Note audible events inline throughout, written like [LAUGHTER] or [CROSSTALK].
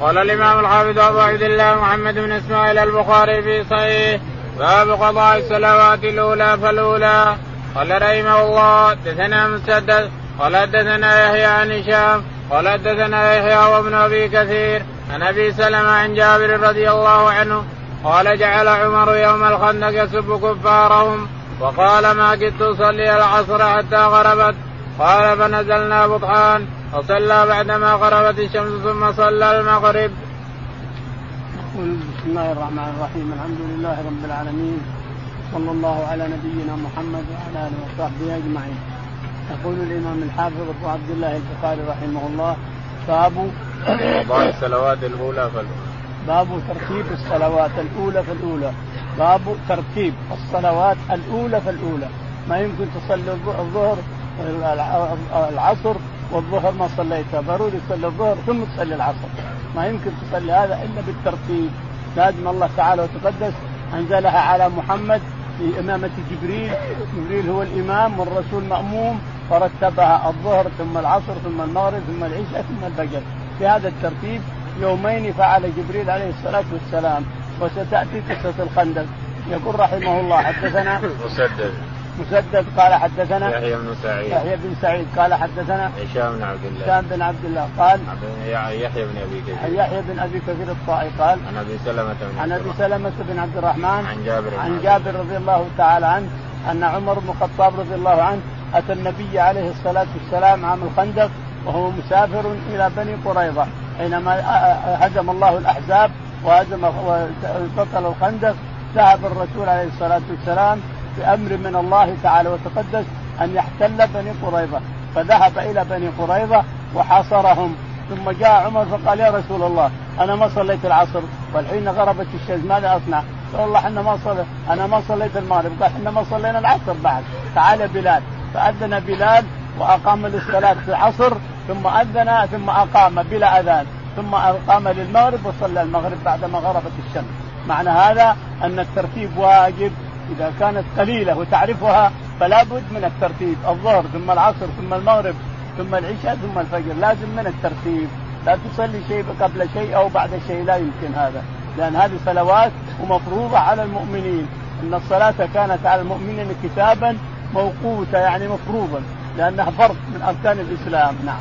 قال الإمام الحافظ أبو عبد الله محمد بن إسماعيل البخاري في صحيح باب قضاء الصلوات الأولى فالأولى. قال رحمه الله حدثنا مسدد قال حدثنا يحيى عن هشام قال حدثنا يحيى وابن أبي كثير عن أبي سلمة عن جابر رضي الله عنه قال جعل عمر يوم الخندق يسب كفارهم وقال ما كدت أصلي العصر حتى غربت. قال فنزلنا بطحان. وصلى بعدما غربت الشمس ثم صلى المغرب. يقول بسم الله الرحمن الرحيم الحمد لله رب العالمين صلى الله على نبينا محمد وعلى آله وصحبه أجمعين. يقول الإمام الحافظ أبو عبد الله البخاري رحمه الله باب قضاء الصلوات الأولى فالأولى باب ترتيب الصلوات الأولى فالأولى باب ترتيب الصلوات الأولى فالأولى ما يمكن تصلي الظهر العصر والظهر ما صليتها ضروري تصلي الظهر ثم تصلي العصر. ما يمكن تصلي هذا إلا بالترتيب. لازم الله تعالى وتقدس أنزلها على محمد في إمامة جبريل. جبريل هو الإمام والرسول مأموم. فرتبها الظهر ثم العصر ثم المغرب ثم العشاء ثم الفجر. في هذا الترتيب يومين فعل جبريل عليه الصلاة والسلام. وستأتي قصة الخندق. يقول رحمه الله حدثنا مسدد. مسدد قال حدثنا يحيى بن سعيد. يحيى بن سعيد قال حدثنا هشام بن عبد الله. هشام بن عبد الله قال يحيى بن أبي كثير. يحيى بن أبي كثير الطائي قال عن أبي سلمة بن عن أبي سلمة بن عبد الرحمن عن جابر عن جابر رضي الله تعالى عنه أن عمر بن الخطاب رضي الله عنه أتى النبي عليه الصلاة والسلام عام الخندق وهو مسافر إلى بني قريظة حينما هزم الله الأحزاب وهزم وبطل الخندق. ذهب الرسول عليه الصلاة والسلام بأمر من الله تعالى وتقدس أن يحتل بني قريظة. فذهب إلى بني قريظة وحاصرهم. ثم جاء عمر فقال يا رسول الله أنا ما صليت العصر والحين غربت الشمس ماذا أصنع؟ قال والله إحنا ما صلي أنا ما صليت المغرب. قال إحنا ما صلينا العصر بعد. تعال بلال. فأذن بلال وأقام للصلاة في العصر ثم أذن ثم أقام بلا أذان ثم أقام للمغرب وصلى المغرب بعدما غربت الشمس. معنى هذا أن الترتيب واجب إذا كانت قليلة وتعرفها فلا بد من الترتيب. الظهر ثم العصر ثم المغرب ثم العشاء ثم الفجر لازم من الترتيب. لا تصلي شيء قبل شيء أو بعد شيء لا يمكن هذا. لأن هذه صلوات ومفروضة على المؤمنين. إن الصلاة كانت على المؤمنين كتابا موقوتا يعني مفروضا لأنها فرض من أركان الإسلام. نعم.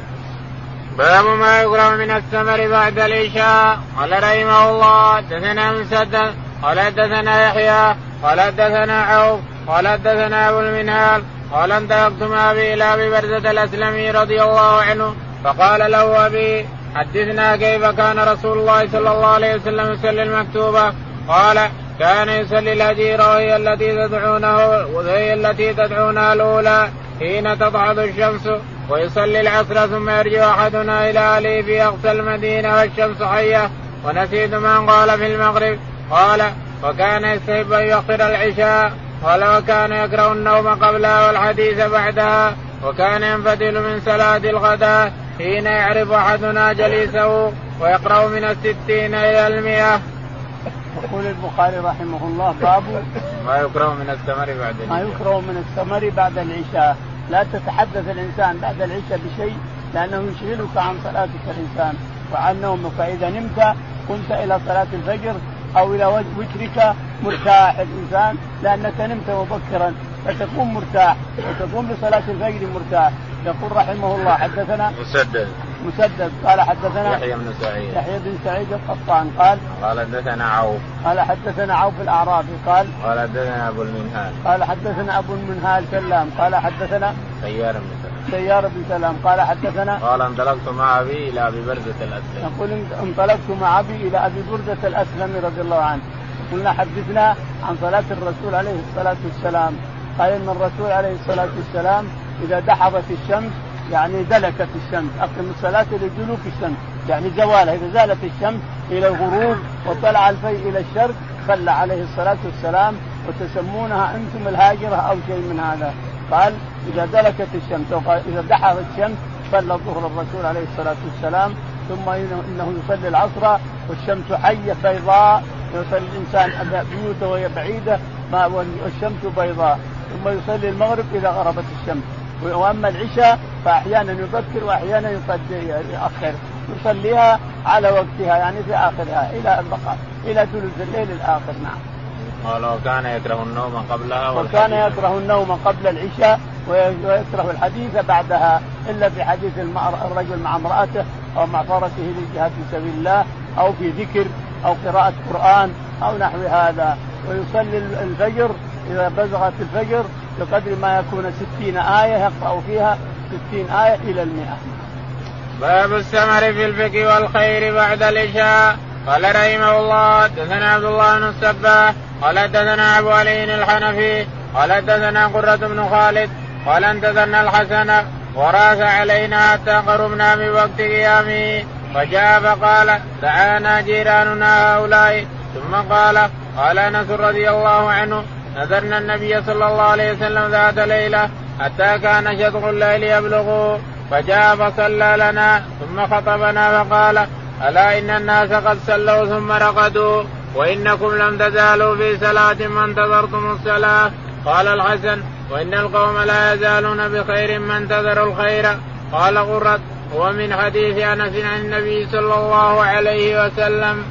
باب ما يقرأ من الثمر بعد العشاء. قال رحمه الله حدثنا مسدد قال حدثنا يحيى قال حدثنا عوف قال حدثنا أبو المنهال قال انطلقت مع أبي إلى أبي برزة الأسلمي رضي الله عنه فقال له أبي حدثنا كيف كان رسول الله صلى الله عليه وسلم يصلي المكتوبة؟ قال كان يصلي الهجير وهي التي تدعونه وهي التي تدعونها الأولى حين تضحض الشمس ويصلي العصر ثم يرجع أحدنا إلى اهله في أقصى المدينة والشمس حية ونسيت من قال في المغرب. قال وكان يستحب أن يؤخر العشاء قال وكان يكره النوم قبلها والحديث بعدها وكان ينفتل من صلاة الغداء حين يعرف أحدنا جليسه ويقرأ من الستين إلى المئة. يقول البخاري رحمه الله باب ما يكره من الثمر بعد العشاء. ما يكره من الثمر بعد العشاء، لا تتحدث الإنسان بعد العشاء بشيء لأنه يشغلك عن صلاتك الإنسان وعن نومك، فإذا نمت قمت إلى صلاة الفجر أو إلى وترك مرتاح الإنسان لأنك نمت مبكرا فتكون مرتاح وتقوم بصلاه الفجر مرتاح. يقول رحمه الله حدثنا مسدد. مسدد. قال حدثنا يحيى بن سعيد. يحيى بن سعيد القطان قال قال حدثنا عوف. قال حدثنا عوف الأعرابي قال قال حدثنا أبو المنهال. قال حدثنا أبو المنهال سلام. قال حدثنا سيار بن سلام سيار بن سلام. قال حدثنا قال انطلقت مع أبي إلى أبي برزه الاسلمي يقول انطلقت مع أبي إلى أبي برزه الاسلمي رضي الله عنه. قلنا حدثنا عن صلاة الرسول عليه الصلاة والسلام. قال إن الرسول عليه الصلاة والسلام إذا دحضت الشمس يعني دلكت الشمس. أقم الصلاة لدلوك الشمس. يعني زوالها إذا زالت الشمس إلى الغروب وطلع الفي إلى الشرق صلى عليه الصلاة والسلام. وتسمونها أنتم الهاجرة أو شيء من هذا. قال إذا دلكت الشمس أو إذا دحضت الشمس صلى الظهر الرسول عليه الصلاة والسلام ثم انه يصلي العصر والشمس حية بيضاء يصلي الإنسان بيوته وهي بعيدة والشمس بيضاء. ثم يصلي المغرب إذا غربت الشمس. وأما العشاء فأحيانا يبكر وأحيانا يؤخر يصليها على وقتها يعني في آخرها إلى البقاء إلى ثلث الليل الآخر نعم. قال وكان يكره النوم قبلها وكان يكره النوم قبل العشاء ويكره الحديث بعدها إلا في حديث الرجل مع امرأته أو مع فرسه للجهاد في سبيل الله أو في ذكر أو قراءة قرآن أو نحو هذا. ويصلي الفجر إذا بزغت الفجر بقدر ما يكون ستين آية يقرأ فيها ستين آية إلى المئة. باب السمر في الفقه والخير بعد العشاء. قال رحمه الله حدثنا عبد الله بن السباح قال حدثنا أبو علي الحنفي قال حدثنا قرة بن خالد قال انتظرنا الحسن وراث علينا حتى قربنا من وقت قيامه فجاء فقال دعانا جيراننا هؤلاء. ثم قال قال أنس رضي الله عنه نذرنا النبي صلى الله عليه وسلم ذات ليلة حتى كان شطر الليل يبلغ فجاء فصلى لنا ثم خطبنا فقال ألا إن الناس قد صلوا ثم رقدوا؟ وإنكم لم تزالوا في صلاة ما انتظرتم الصلاة. قال الحسن وإن القوم لا يزالون بخير ما انتظروا الخير. قال غرت هو من حديث أنس عن النبي صلى الله عليه وسلم.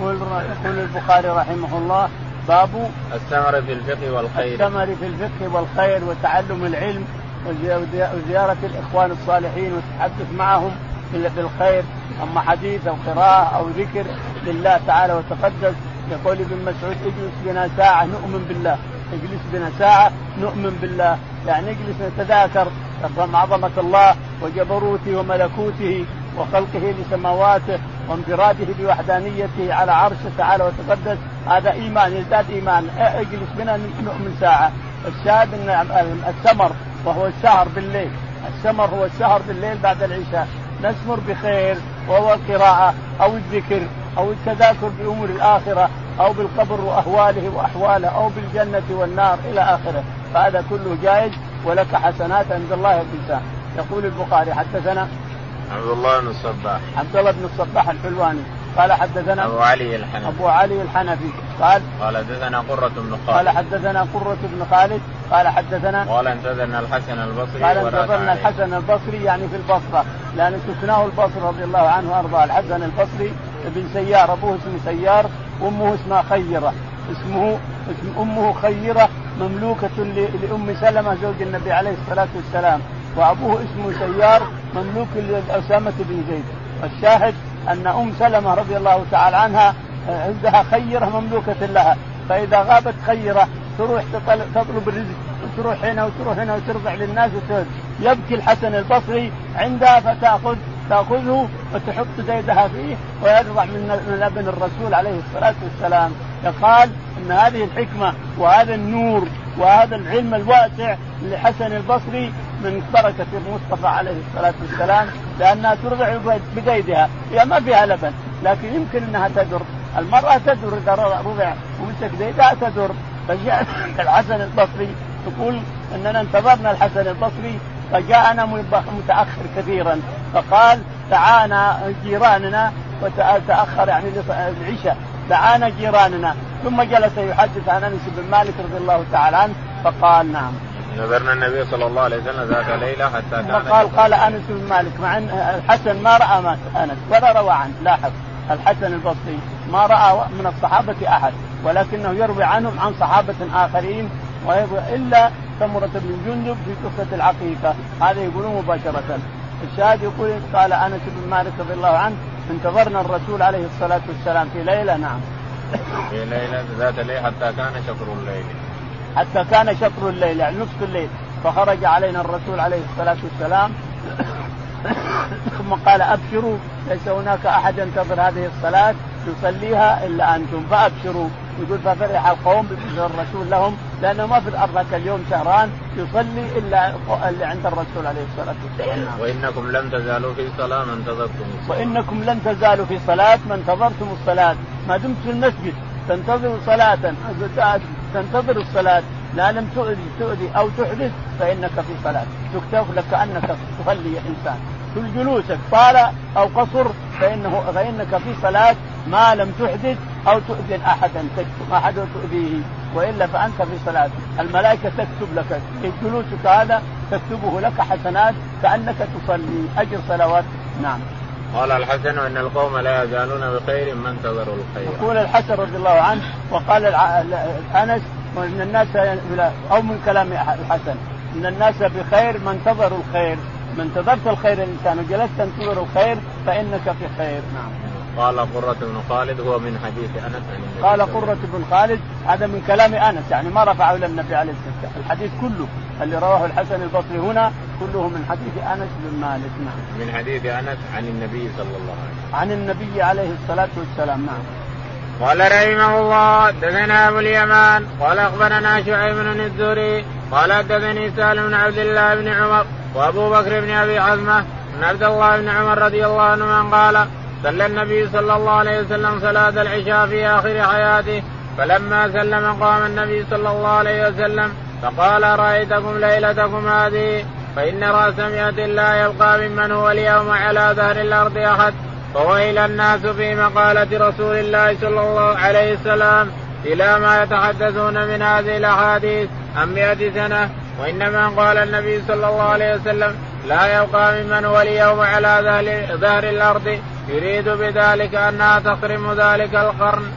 يقول يقول البخاري رحمه الله باب الثمر في الفقه والخير. الثمر في الفقه والخير وتعلم العلم وزيارة الإخوان الصالحين والتحدث معهم. بالخير أما حديث أو قراءة أو ذكر لله تعالى وتقدس يقول ابن مسعود اجلس بنا ساعة نؤمن بالله. اجلس بنا ساعة نؤمن بالله. يعني اجلس نتذاكر. عظمة الله وجبروته وملكوته وخلقه لسماواته وانفراده بوحدانيته على عرشه تعالى وتقدس. هذا إيمان يزداد إيمان. اجلس بنا نؤمن ساعة. الشاهد إن السمر وهو السهر بالليل. السمر هو السهر بالليل بعد العشاء. نسمر بخير وهو القراءة أو الذكر أو التذاكر بأمور الآخرة أو بالقبر وأهواله وأحواله أو بالجنة والنار إلى آخره. فهذا كله جائز ولك حسنات عند الله والإنسان يقول البخاري حدثنا عبد الله بن الصباح. عبد الله بن الصباح الحلواني. قال حدثنا أبو علي الحنفي. أبو علي الحنفي. قال قال حدثنا قرة بن خالد. قال حدثنا قرة بن خالد. قال حدثنا قال انتظرنا الحسن البصري قال انتظرنا الحسن البصري يعني في البصرة لأن سكناه البصري رضي الله عنه وأرضاه. الحسن البصري ابن سيار أبوه اسمه سيار وأمه اسمها خيرة. اسمه اسم أمه خيرة مملوكة لأم سلمة زوج النبي عليه الصلاة والسلام وأبوه اسمه سيار مملوك لأسامة بن زيد. الشاهد أن أم سلمة رضي الله تعالى عنها عندها خيرة مملوكة لها. فإذا غابت خيرة تروح تطلب الرزق وتروح هنا وتروح هنا وترضع للناس وترد يبكي الحسن البصري عندها فتأخذ تأخذه وتحط زيدها فيه ويرضع من لبن الرسول عليه الصلاة والسلام. يقال أن هذه الحكمة وهذا النور وهذا العلم الواسع لحسن البصري من بركة المصطفى عليه الصلاة والسلام لأنها ترضع بقيدها هي ما فيها لبن لكن يمكن أنها تدر. المرأة تدر إذا رضع ومسك زيدها تدر. فجاء [LAUGHS] الحسن البصري يقول أننا انتظرنا الحسن البصري فجاءنا متأخر كثيرا. فقال دعانا جيراننا وتأخر يعني العشاء. دعانا جيراننا. ثم جلس يحدث عن أنس بن مالك رضي الله تعالى عنه فقال نعم. نذرنا النبي صلى الله عليه وسلم ذات ليلة حتى كان قال قال أنس بن مالك مع أن الحسن ما رأى ما أنس ولا روى عنه لاحظ. الحسن البصري ما رأى من الصحابة أحد ولكنه يروي عنهم عن صحابة آخرين إلا سمرة بن جندب في قصة العقيقة. هذا يقولون مباشرة. الشاهد يقول قال أنس بن مالك رضي الله عنه انتظرنا الرسول عليه الصلاة والسلام في ليلة نعم. في ليلة ذات الليل حتى كان شطر الليل. حتى كان شطر الليل يعني نصف الليل. فخرج علينا الرسول عليه الصلاة والسلام. ثم قال أبشروا ليس هناك أحد ينتظر هذه الصلاة يصليها إلا أنتم. فأبشروا. يقول ففرح القوم بإذن الرسول لهم لأنه ما في الأرض ذاك اليوم شهران يصلي إلا اللي عند الرسول عليه الصلاة والسلام. وإنكم لن تزالوا في صلاة ما انتظرتم. الصلاة وإنكم لن تزالوا في صلاة ما انتظرتم الصلاة. ما دمت في المسجد تنتظر صلاة. تنتظر الصلاة. لا لم تؤذي تؤذي أو تحدث فإنك في صلاة. تكتب لك أنك تصلي إنسان. كل جلوسك طال أو قصر فإنه فإنك في صلاة ما لم تحدث أو تؤذي أحدا تكتب أحدا تؤذيه وإلا فأنت في صلاة. الملائكة تكتب لك. جلوسك هذا تكتبه لك حسنات كأنك تصلي. أجر صلوات. نعم. قال الحسن إن القوم لا يزالون بخير ما انتظروا الخير. يقول الحسن رضي الله عنه وقال أنس وإن الناس أو من كلام الحسن إن الناس بخير ما انتظروا الخير، ما انتظرت الخير الإنسان وجلست تنتظر الخير فإنك في خير، نعم. قال قرة بن خالد هو من حديث أنس عن النبي قال قرة بن خالد هذا من كلام أنس يعني ما رفعه إلى النبي عليه الصلاة والسلام، الحديث كله اللي رواه الحسن البصري هنا كله من حديث أنس بن مالك نعم. من حديث أنس عن النبي صلى الله عليه وسلم. عن النبي عليه الصلاة والسلام نعم. قال رحمه الله دثنا أبو اليمان قال أخبرنا شعيب بن الزهري قال حدثني سالم بن عبد الله بن عمر وأبو بكر بن أبي حزمه بن عبد الله بن عمر رضي الله عنه قال صلى النبي صلى الله عليه وسلم صلاة العشاء في آخر حياته فلما سلم قام النبي صلى الله عليه وسلم فقال رأيتكم ليلتكم هذه؟ فإن رأس مئة لا يبقى ممن هو اليوم على ظهر الأرض أحد. فويل الناس في مقالة رسول الله صلى الله عليه وسلم إلى ما يتحدثون من هذه الأحاديث عن مئة سنة؟ وإنما قال النبي صلى الله عليه وسلم لا يبقى ممن هو اليوم على ظهر الأرض. يريد بذلك أنها تخرم ذلك القرن.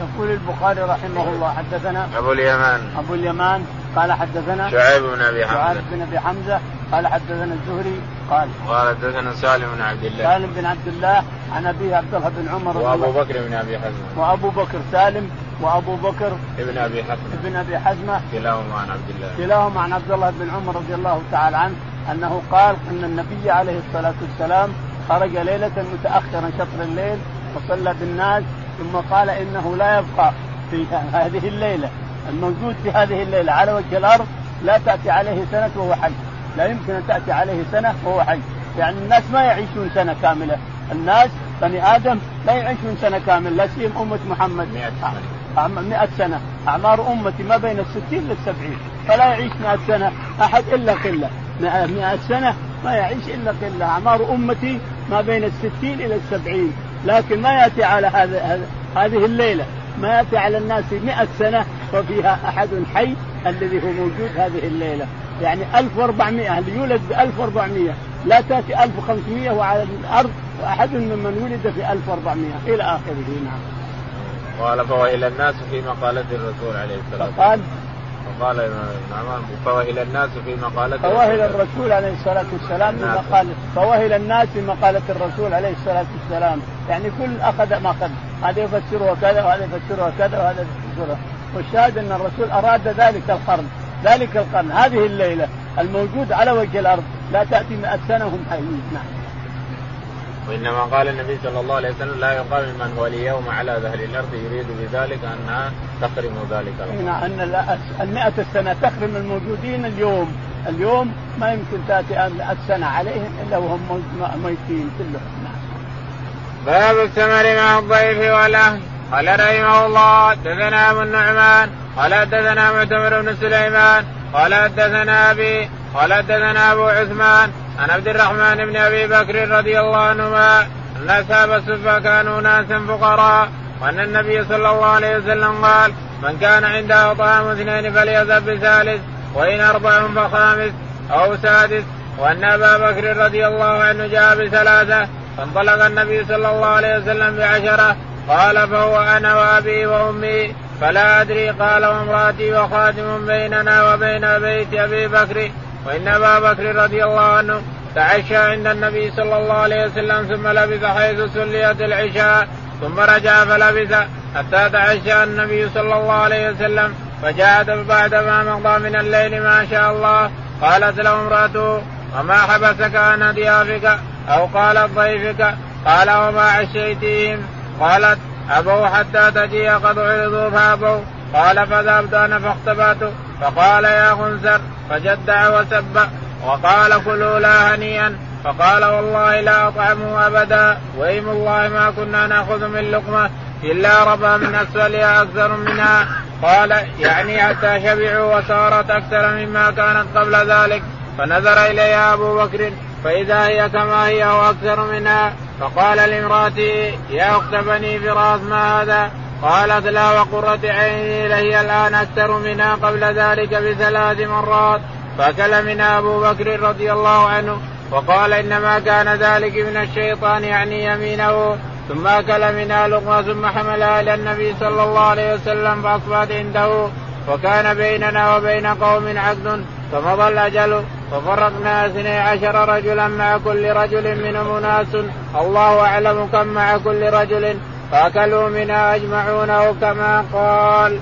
يقول البخاري رحمه الله حدثنا أبو اليمان. أبو اليمان قال حدثنا شعيب بن أبي حمزة. شعيب بن أبي حمزة قال حدثنا الزهري قال قال حدثنا سالم بن عبد الله. سالم بن عبد الله عن أبيه عبد الله بن عمر وأبو بكر بن أبي حزمة وأبو بكر سالم وأبو بكر ابن أبي حزمة ابن أبي حزمة. كلاهما عن عبد الله. كلاهما عن عبد الله بن عمر رضي الله تعالى عنه أنه قال أن النبي عليه الصلاة والسلام خرج ليلة متأخرا شطر الليل وصلى بالناس ثم قال إنه لا يبقى في هذه الليلة. الموجود في هذه الليلة على وجه الأرض لا تأتي عليه سنة وهو حي. لا يمكن أن تأتي عليه سنة وهو حي. يعني الناس ما يعيشون سنة كاملة. الناس بني آدم لا يعيشون سنة كاملة. لا سيم أمة محمد. 100 سنة. 100 سنة. أعمار أمتي ما بين الستين للسبعين. فلا يعيش 100 سنة أحد إلا قلة. 100 سنة ما يعيش إلا قلة. أعمار أمتي ما بين الستين إلى السبعين. لكن ما يأتي على هذا هذه الليلة. ما يأتي على الناس مئة سنة وفيها أحد حي الذي هو موجود هذه الليلة. يعني 1400 اللي يولد ب 1400 لا تأتي 1500 وعلى الأرض وأحد ممن ولد في 1400 إلى آخره نعم. قال فويل الناس في مقالة الرسول عليه الصلاة والسلام. فقال قال نعم فوهل الناس في مقالة فوهل الرسول عليه الصلاة والسلام في مقالة فوهل الناس في مقالة الرسول عليه الصلاة والسلام. يعني كل أخذ ما أخذ. هذا يفسره كذا وهذا يفسره كذا وهذا يفسره والشاهد أن الرسول أراد ذلك القرن. ذلك القرن. هذه الليلة الموجود على وجه الأرض. لا تأتي مئة سنة هم حيين. نعم. وإنما قال النبي صلى الله عليه وسلم لا يقام من هو اليوم على ظهر الأرض يريد بذلك أنها تخرم ذلك الأمر. نعم إن المئة السنة تخرم الموجودين اليوم، اليوم ما يمكن تأتي 100 سنة عليهم إلا وهم ميتين كلهم. نعم. باب الثمر مع الضيف والأهل. قال رحمه الله حدثنا أبو النعمان. قال حدثنا معتمر بن سليمان. قال حدثنا أبي. قال حدثنا أبو عثمان. عن عبد الرحمن بن أبي بكر رضي الله عنهما أن أصحاب الصفه كانوا ناسا فقراء وأن النبي صلى الله عليه وسلم قال من كان عنده طعام اثنين فليذهب بثالث وإن أربع فخامس أو سادس. وأن أبا بكر رضي الله عنه جاء بثلاثة فانطلق النبي صلى الله عليه وسلم بعشرة قال فهو أنا وأبي وأمي فلا أدري قال وامراتي وخادم بيننا وبين بيت أبي بكر. وإن أبا بكر رضي الله عنه تعشى عند النبي صلى الله عليه وسلم ثم لبث حيث سليت العشاء ثم رجع فلبث حتى تعشى النبي صلى الله عليه وسلم فجاءت بعد ما مضى من الليل ما شاء الله قالت له امرأته وما حبسك عن ضيافك أو قالت ضيفك؟ قال وما عشيتهم قالت أبوا حتى تجي قد عرضوا فأبوا. قال فذهبت أنا فاختبأت. فقال يا خنسر فجدع وسب وقال كلوا لا هنيئا. فقال والله لا اطعمه أبدا. وإيم الله ما كنا نأخذ من لقمة إلا ربا من اسفلها أكثر منها قال يعني حتى شبعوا وصارت أكثر مما كانت قبل ذلك. فنظر إليها أبو بكر فإذا هي كما هي أو أكثر منها فقال لامراته يا أخت بني فراس ما هذا؟ قالت لا وقرة عيني لهي الآن أكثر منها قبل ذلك بثلاث مرات. فأكل منها أبو بكر رضي الله عنه وقال إنما كان ذلك من الشيطان يعني يمينه. ثم أكل منها لقمة ثم حملها إلى النبي صلى الله عليه وسلم فأصبحت عنده. وكان بيننا وبين قوم عقد فمضى الأجل ففرقنا اثني عشر رجلا مع كل رجل منهم اناس الله أعلم كم مع كل رجل. فأكلوا منها أجمعون كما قال.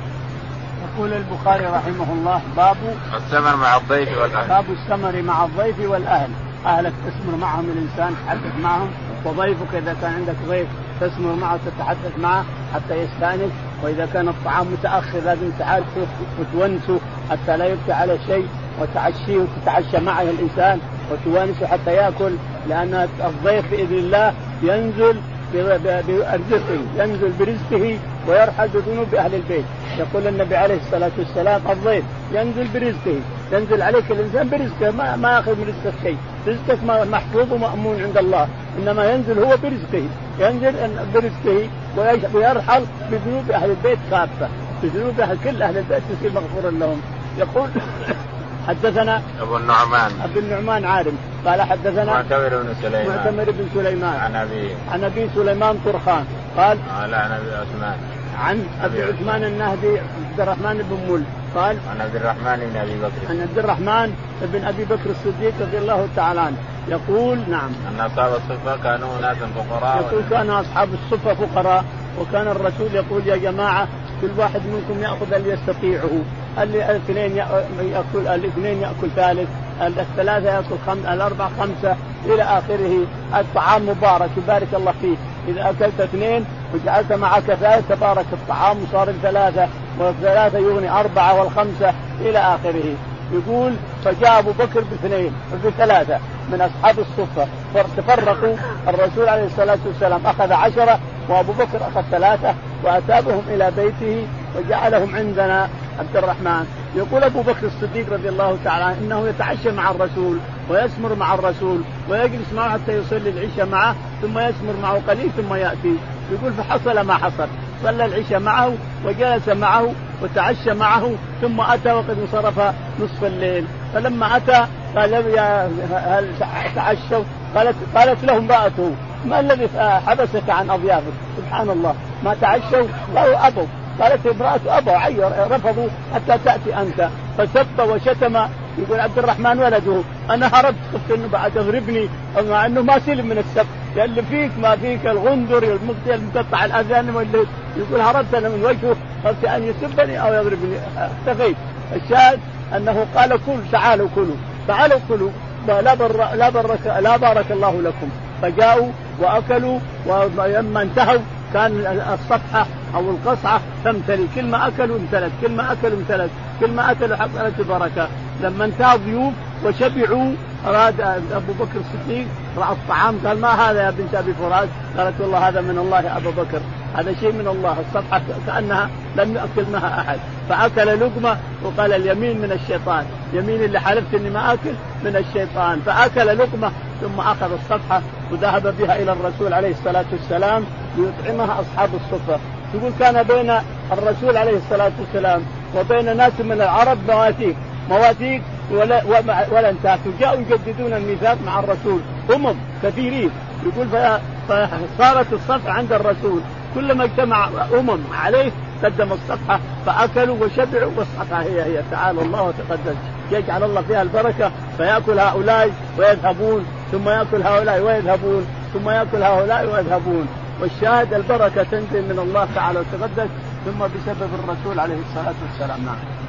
يقول البخاري رحمه الله باب السمر مع الضيف والأهل. باب السمر مع الضيف والأهل، اهلك تسمر معهم الإنسان تحدث معهم وضيفك إذا كان عندك ضيف تسمر معه تتحدث معه حتى يستأنس وإذا كان الطعام متأخر لازم تعالجه وتونسه حتى لا يبكي على شيء وتعشيه وتتعشى معه الإنسان وتوانسه حتى يأكل لأن الضيف بإذن الله ينزل برزقه ينزل برزقه ويرحل بذنوب أهل البيت. يقول النبي عليه الصلاة والسلام الضيف ينزل برزقه. ينزل عليك الإنسان برزقه ما, ما ياخذ من رزقك شيء. رزقك محفوظ ومأمون عند الله إنما ينزل هو برزقه. ينزل برزقه ويرحل بذنوب أهل البيت خافه بذنوب أهل كل أهل البيت يصير مغفورا لهم. يقول حدثنا أبو النعمان. ابو النعمان عالم. قال حدثنا معتمر بن سليمان. معتمر بن سليمان. عن أبي. عن أبي سليمان طرخان. قال قال عن أبي عثمان. عن أبي عثمان. النهدي عبد الرحمن بن مل. قال عن عبد الرحمن بن أبي بكر. عن عبد الرحمن بن أبي بكر الصديق رضي الله تعالى عنه. يقول نعم. أن أصحاب الصفه كانوا ناسا فقراء. يقول كان أصحاب الصفه فقراء. وكان الرسول يقول يا جماعة كل واحد منكم يأخذ اللي يستطيعه الاثنين ياكل الاثنين يأكل ثالث الثلاثة يأكل خم... الأربعة خمسة إلى آخره. الطعام مبارك يبارك الله فيه إذا أكلت اثنين وجعلت معك ثالث تبارك الطعام وصار ثلاثة والثلاثة يغني أربعة والخمسة إلى آخره. يقول فجاء أبو بكر باثنين بثلاثة. من أصحاب الصفة. فتفرقوا الرسول عليه الصلاة والسلام أخذ عشرة وأبو بكر أخذ ثلاثة وأتابهم إلى بيته وجعلهم عندنا. عبد الرحمن. يقول أبو بكر الصديق رضي الله تعالى إنه يتعشى مع الرسول ويسمر مع الرسول ويجلس معه حتى يصلي العشاء معه ثم يسمر معه قليل ثم يأتي. يقول فحصل ما حصل. صلى العشاء معه وجلس معه وتعشى معه ثم أتى وقد انصرف نصف الليل. فلما أتى قال يا هل تعشوا؟ قالت قالت له امرأته ما الذي حبسك عن أضيافك؟ سبحان الله. ما تعشوا؟ قالوا ابوا قالت امرأة أبوا عير رفضوا حتى تأتي أنت. فسب وشتم يقول عبد الرحمن ولده أنا هربت خفت أنه بعد يضربني مع أنه ما سلم من السب اللي فيك ما فيك الغندر المقطع الأذان واللي يقول هربت أنا من وجهه خفت أن يسبني أو يضربني اختفيت الشاهد أنه قال كل تعالوا كلوا. تعالوا كلوا. لا بر لا برك لا بارك الله لكم. فجاءوا وأكلوا ولما انتهوا كان الصفحة أو القصعة تمتلي كل ما أكلوا امتلت كل ما أكلوا امتلت كل ما أكلوا حصلت البركة. لما انتهى الضيوف وشبعوا أراد أبو بكر الصديق رأى الطعام قال ما هذا يا بنت أبي فراس؟ قالت والله هذا من الله يا أبو بكر هذا شيء من الله الصفحة كأنها لم يأكل معها أحد. فأكل لقمة وقال اليمين من الشيطان يمين اللي حلفت إني ما أكل من الشيطان. فأكل لقمة ثم أخذ الصفحة وذهب بها إلى الرسول عليه الصلاة والسلام ليطعمها أصحاب الصفة. يقول كان بين الرسول عليه الصلاة والسلام وبين ناس من العرب مواثيق مواثيق ولا انتهت جاءوا يجددون الميثاق مع الرسول. امم كثيرين. يقول فصارت الصفحة عند الرسول. كلما اجتمع أمم عليه قدم الصفحة فأكلوا وشبعوا والصفحة هي هي تعالى الله وتقدس يجعل الله فيها البركة فيأكل هؤلاء ويذهبون ثم يأكل هؤلاء ويذهبون ثم يأكل هؤلاء ويذهبون. والشاهد البركة تنزل من الله تعالى وتقدس ثم بسبب الرسول عليه الصلاة والسلام. نعم.